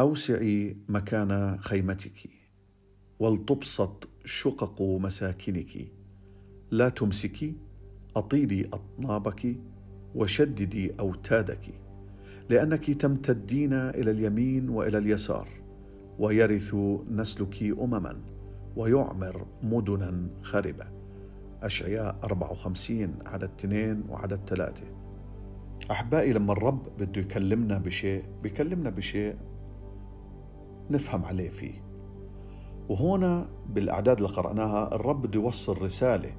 أوسعي مكان خيمتك ولتبسط شقق مساكنك. لا تمسكي أطيلي أطنابك وشددي أوتادك لأنك تمتدين إلى اليمين وإلى اليسار ويرث نسلك أمما ويعمر مدنا خربه أشعياء 54 عدد 2 وعدد 3 أحبائي لما الرب بده يكلمنا بشيء بيكلمنا بشيء نفهم عليه فيه. وهنا بالأعداد اللي قرأناها الرب بده يوصل رسالة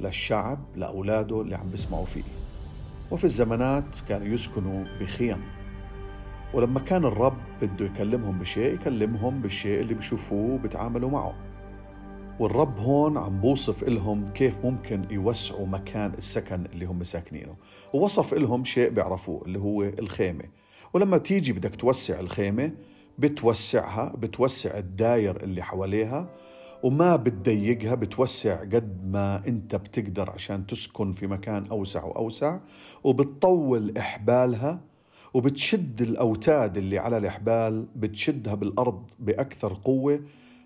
للشعب لأولاده اللي عم بيسمعوا فيه. وفي الزمانات كانوا يسكنوا بخيم. ولما كان الرب بده يكلمهم بشيء يكلمهم بالشيء اللي بيشوفوه وبيتعاملوا معه. والرب هون عم بوصف لهم كيف ممكن يوسعوا مكان السكن اللي هم ساكنينه. ووصف لهم شيء بيعرفوه اللي هو الخيمة. ولما تيجي بدك توسع الخيمة بتوسعها بتوسع الداير اللي حواليها وما بتضيقها بتوسع قد ما انت بتقدر عشان تسكن في مكان أوسع وأوسع وبتطول إحبالها وبتشد الأوتاد اللي على الإحبال بتشدها بالأرض بأكثر قوة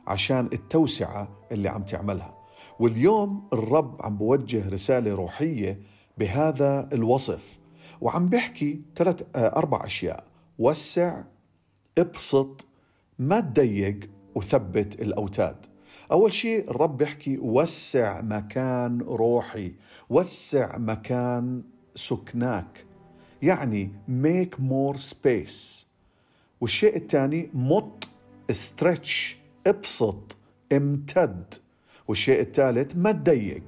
عشان التوسعة اللي عم تعملها. واليوم الرب عم بوجه رسالة روحية بهذا الوصف وعم بيحكي ثلاث أربع أشياء. وسع ابسط ما تضيق وثبت الأوتاد. أول شيء الرب بيحكي وسع مكان روحي وسع مكان سكناك. يعني make more space. والشيء الثاني مط stretch ابسط امتد. والشيء الثالث ما تضيق.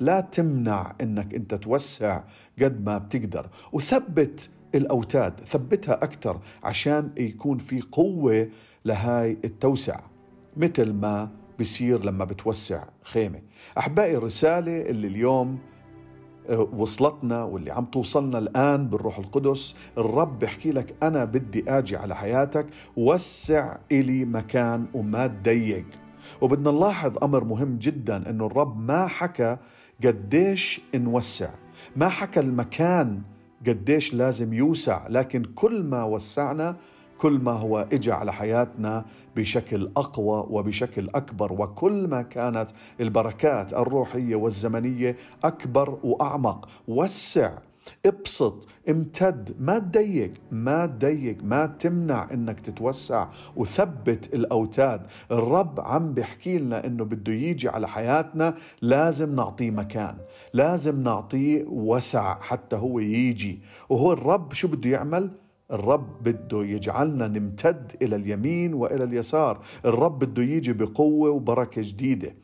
لا تمنع إنك أنت توسع قد ما بتقدر. وثبت الأوتاد. ثبتها أكثر عشان يكون في قوة لهاي التوسعه مثل ما بيصير لما بتوسع خيمة. أحبائي الرسالة اللي اليوم آه، وصلتنا واللي عم توصلنا الآن بالروح القدس الرب بيحكي لك أنا بدي آجي على حياتك وسع إلي مكان وما تضيق. وبدنا نلاحظ أمر مهم جدا أنه الرب ما حكى قديش نوسع ما حكى المكان قديش لازم يوسع لكن كل ما وسعنا كل ما هو اجى على حياتنا بشكل أقوى وبشكل أكبر وكل ما كانت البركات الروحية والزمنية أكبر وأعمق. وسع ابسط امتد ما تضيق ما تضيق ما تمنع إنك تتوسع وثبت الأوتاد. الرب عم بيحكي لنا إنه بده يجي على حياتنا لازم نعطيه مكان لازم نعطيه وسع حتى هو يجي. وهو الرب شو بده يعمل؟ الرب بده يجعلنا نمتد إلى اليمين وإلى اليسار. الرب بده يجي بقوة وبركة جديدة.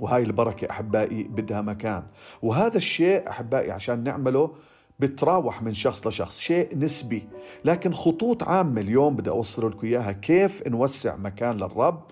وهاي البركة أحبائي بدها مكان. وهذا الشيء أحبائي عشان نعمله بتراوح من شخص لشخص شيء نسبي. لكن خطوط عامة اليوم بدي أوصل لكم إياها كيف نوسع مكان للرب.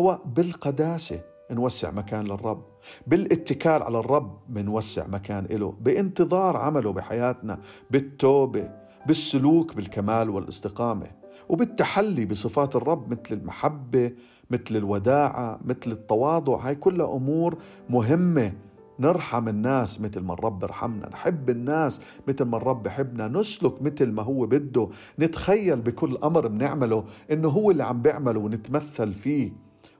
هو بالقداسة نوسع مكان للرب. بالاتكال على الرب بنوسع مكان له بانتظار عمله بحياتنا بالتوبة بالسلوك بالكمال والاستقامة. وبالتحلي بصفات الرب مثل المحبة مثل الوداعة مثل التواضع. هاي كلها أمور مهمة. نرحم الناس مثل ما الرب رحمنا نحب الناس مثل ما الرب بحبنا نسلك مثل ما هو بده نتخيل بكل أمر بنعمله إنه هو اللي عم بيعمله ونتمثل فيه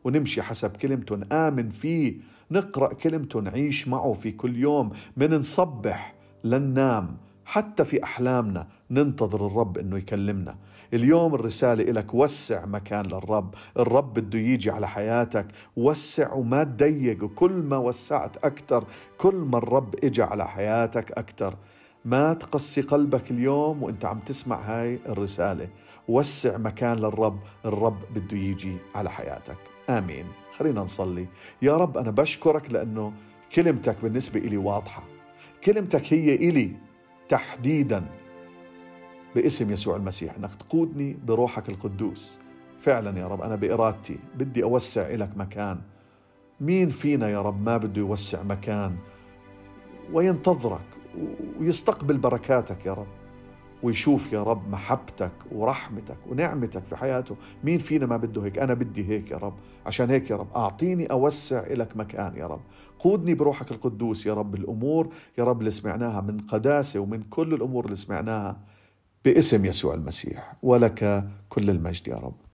ونمشي حسب كلمته نآمن فيه نقرأ كلمته نعيش معه في كل يوم من نصبح لننام حتى في أحلامنا ننتظر الرب إنه يكلمنا. اليوم الرسالة لك وسع مكان للرب. الرب بده يجي على حياتك. وسع وما تضيق. وكل ما وسعت أكثر كل ما الرب اجى على حياتك أكثر ما تقسي قلبك اليوم وأنت عم تسمع هاي الرسالة. وسع مكان للرب. الرب بده يجي على حياتك. آمين. خلينا نصلي. يا رب أنا بشكرك لأنه كلمتك بالنسبة لي واضحة. كلمتك هي إلي. تحديدا باسم يسوع المسيح أنك تقودني بروحك القدوس. فعلا يا رب أنا بإرادتي بدي أوسع لك مكان. مين فينا يا رب ما بده يوسع مكان وينتظرك ويستقبل بركاتك يا رب؟ ويشوف يا رب محبتك ورحمتك ونعمتك في حياته. مين فينا ما بده هيك؟ أنا بدي هيك يا رب. عشان هيك يا رب أعطيني أوسع لك مكان يا رب. قودني بروحك القدوس يا رب. الأمور يا رب اللي سمعناها من قداسة ومن كل الأمور اللي سمعناها باسم يسوع المسيح. ولك كل المجد يا رب.